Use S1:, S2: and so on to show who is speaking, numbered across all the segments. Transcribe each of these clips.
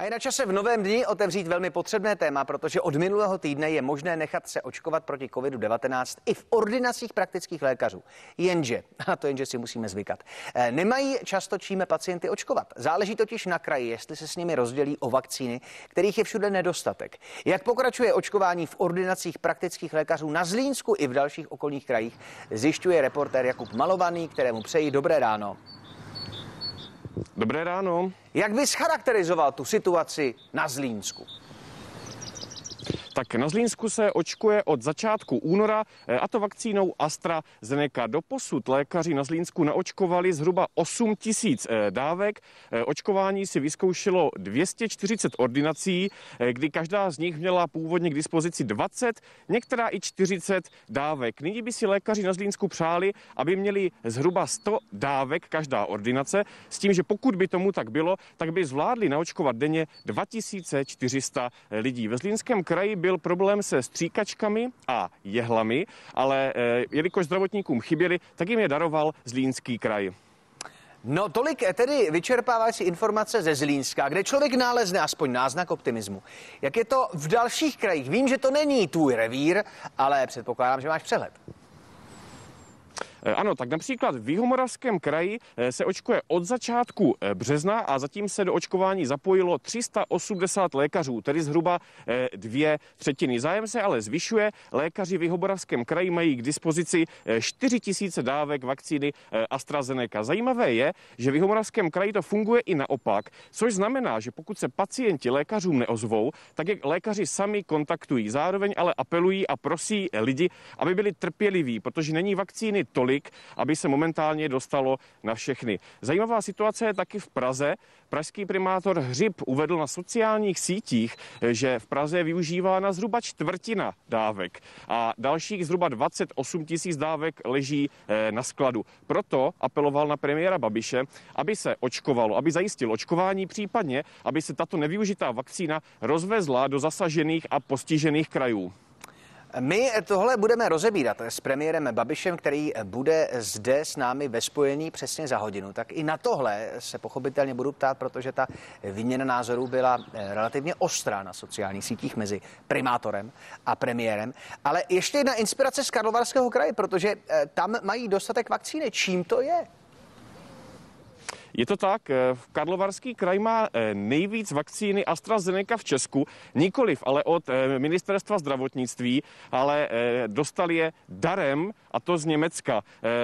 S1: A je na čase v novém dni otevřít velmi potřebné téma, protože od minulého týdne je možné nechat se očkovat proti COVID-19 i v ordinacích praktických lékařů. Jenže, a to jenže si musíme zvykat, eh, nemají často číme pacienty očkovat. Záleží totiž na kraji, jestli se s nimi rozdělí o vakcíny, kterých je všude nedostatek. Jak pokračuje očkování v ordinacích praktických lékařů na Zlínsku i v dalších okolních krajích, zjišťuje reportér Jakub Malovaný, kterému přeji dobré ráno.
S2: Dobré ráno.
S1: Jak bys charakterizoval tu situaci na Zlínsku?
S2: Tak na Zlínsku se očkuje od začátku února eh, a to vakcínou AstraZeneca. Doposud lékaři na Zlínsku naočkovali zhruba 8 tisíc eh, dávek. Eh, očkování si vyzkoušelo 240 ordinací, kdy každá z nich měla původně k dispozici 20, některá i 40 dávek. Nyní by si lékaři na Zlínsku přáli, aby měli zhruba 100 dávek každá ordinace, s tím, že pokud by tomu tak bylo, tak by zvládli naočkovat denně 2400 lidí. Ve Zlínském kraji byl problém se stříkačkami a jehlami, ale eh, jelikož zdravotníkům chyběli, tak jim je daroval Zlínský kraj.
S1: No tolik tedy vyčerpávající informace ze Zlínska, kde člověk nálezne aspoň náznak optimismu. Jak je to v dalších krajích? Vím, že to není tvůj revír, ale předpokládám, že máš přehled.
S2: Eh, ano, tak například v Jihomoravském kraji eh, se očkuje od začátku eh, března a zatím se do očkování zapojilo 380 lékařů, tedy zhruba dvě třetiny. Zájem se ale zvyšuje. Lékaři v Jihomoravském kraji mají k dispozici 4 tisíce dávek vakcíny AstraZeneca. Zajímavé je, že v Jihomoravském kraji to funguje i naopak, což znamená, že pokud se pacienti lékařům neozvou, tak je lékaři sami kontaktují. Zároveň ale apelují a prosí lidi, aby byli trpěliví, protože není vakcíny tolik, tolik, aby se momentálně dostalo na všechny. Zajímavá situace je taky v Praze. Pražský primátor Hřib uvedl na sociálních sítích, že v Praze je využívána zhruba čtvrtina dávek a dalších zhruba 28 tisíc dávek leží eh, na skladu. Proto apeloval na premiéra Babiše, aby se očkovalo, aby zajistil očkování, případně, aby se tato nevyužitá vakcína rozvezla do zasažených a postižených krajů.
S1: My tohle budeme rozebírat s premiérem Babišem, který bude zde s námi ve spojení přesně za hodinu. Tak i na tohle se pochopitelně budu ptát, protože ta výměna názorů byla eh, relativně ostrá na sociálních sítích mezi primátorem a premiérem. Ale ještě jedna inspirace z Karlovarského kraje, protože eh, tam mají dostatek vakcíny. Čím to je?
S2: Je to tak, eh, Karlovarský kraj má eh, nejvíc vakcíny AstraZeneca v Česku, nikoliv ale od eh, ministerstva zdravotnictví, ale dostali je darem a to z Německa.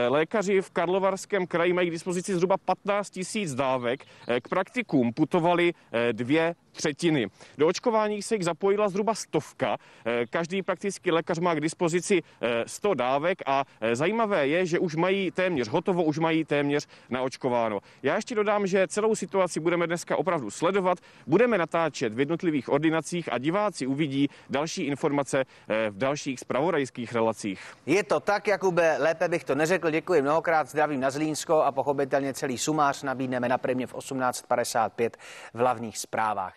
S2: Lékaři v Karlovarském kraji mají k dispozici zhruba 15 tisíc dávek. K praktikům putovali dvě třetiny. Do očkování se jich zapojila zhruba stovka. Eh, každý praktický lékař má k dispozici 100 eh, dávek a eh, zajímavé je, že už mají téměř hotovo, už mají téměř naočkováno. Já ještě dodám, že celou situaci budeme dneska opravdu sledovat, budeme natáčet v jednotlivých ordinacích a diváci uvidí další informace v dalších spravodajských relacích.
S1: Je to tak, Jakube, lépe bych to neřekl. Děkuji mnohokrát, zdravím na Zlínsko a pochopitelně celý sumář nabídneme na prémě v 18.55 v hlavních zprávách.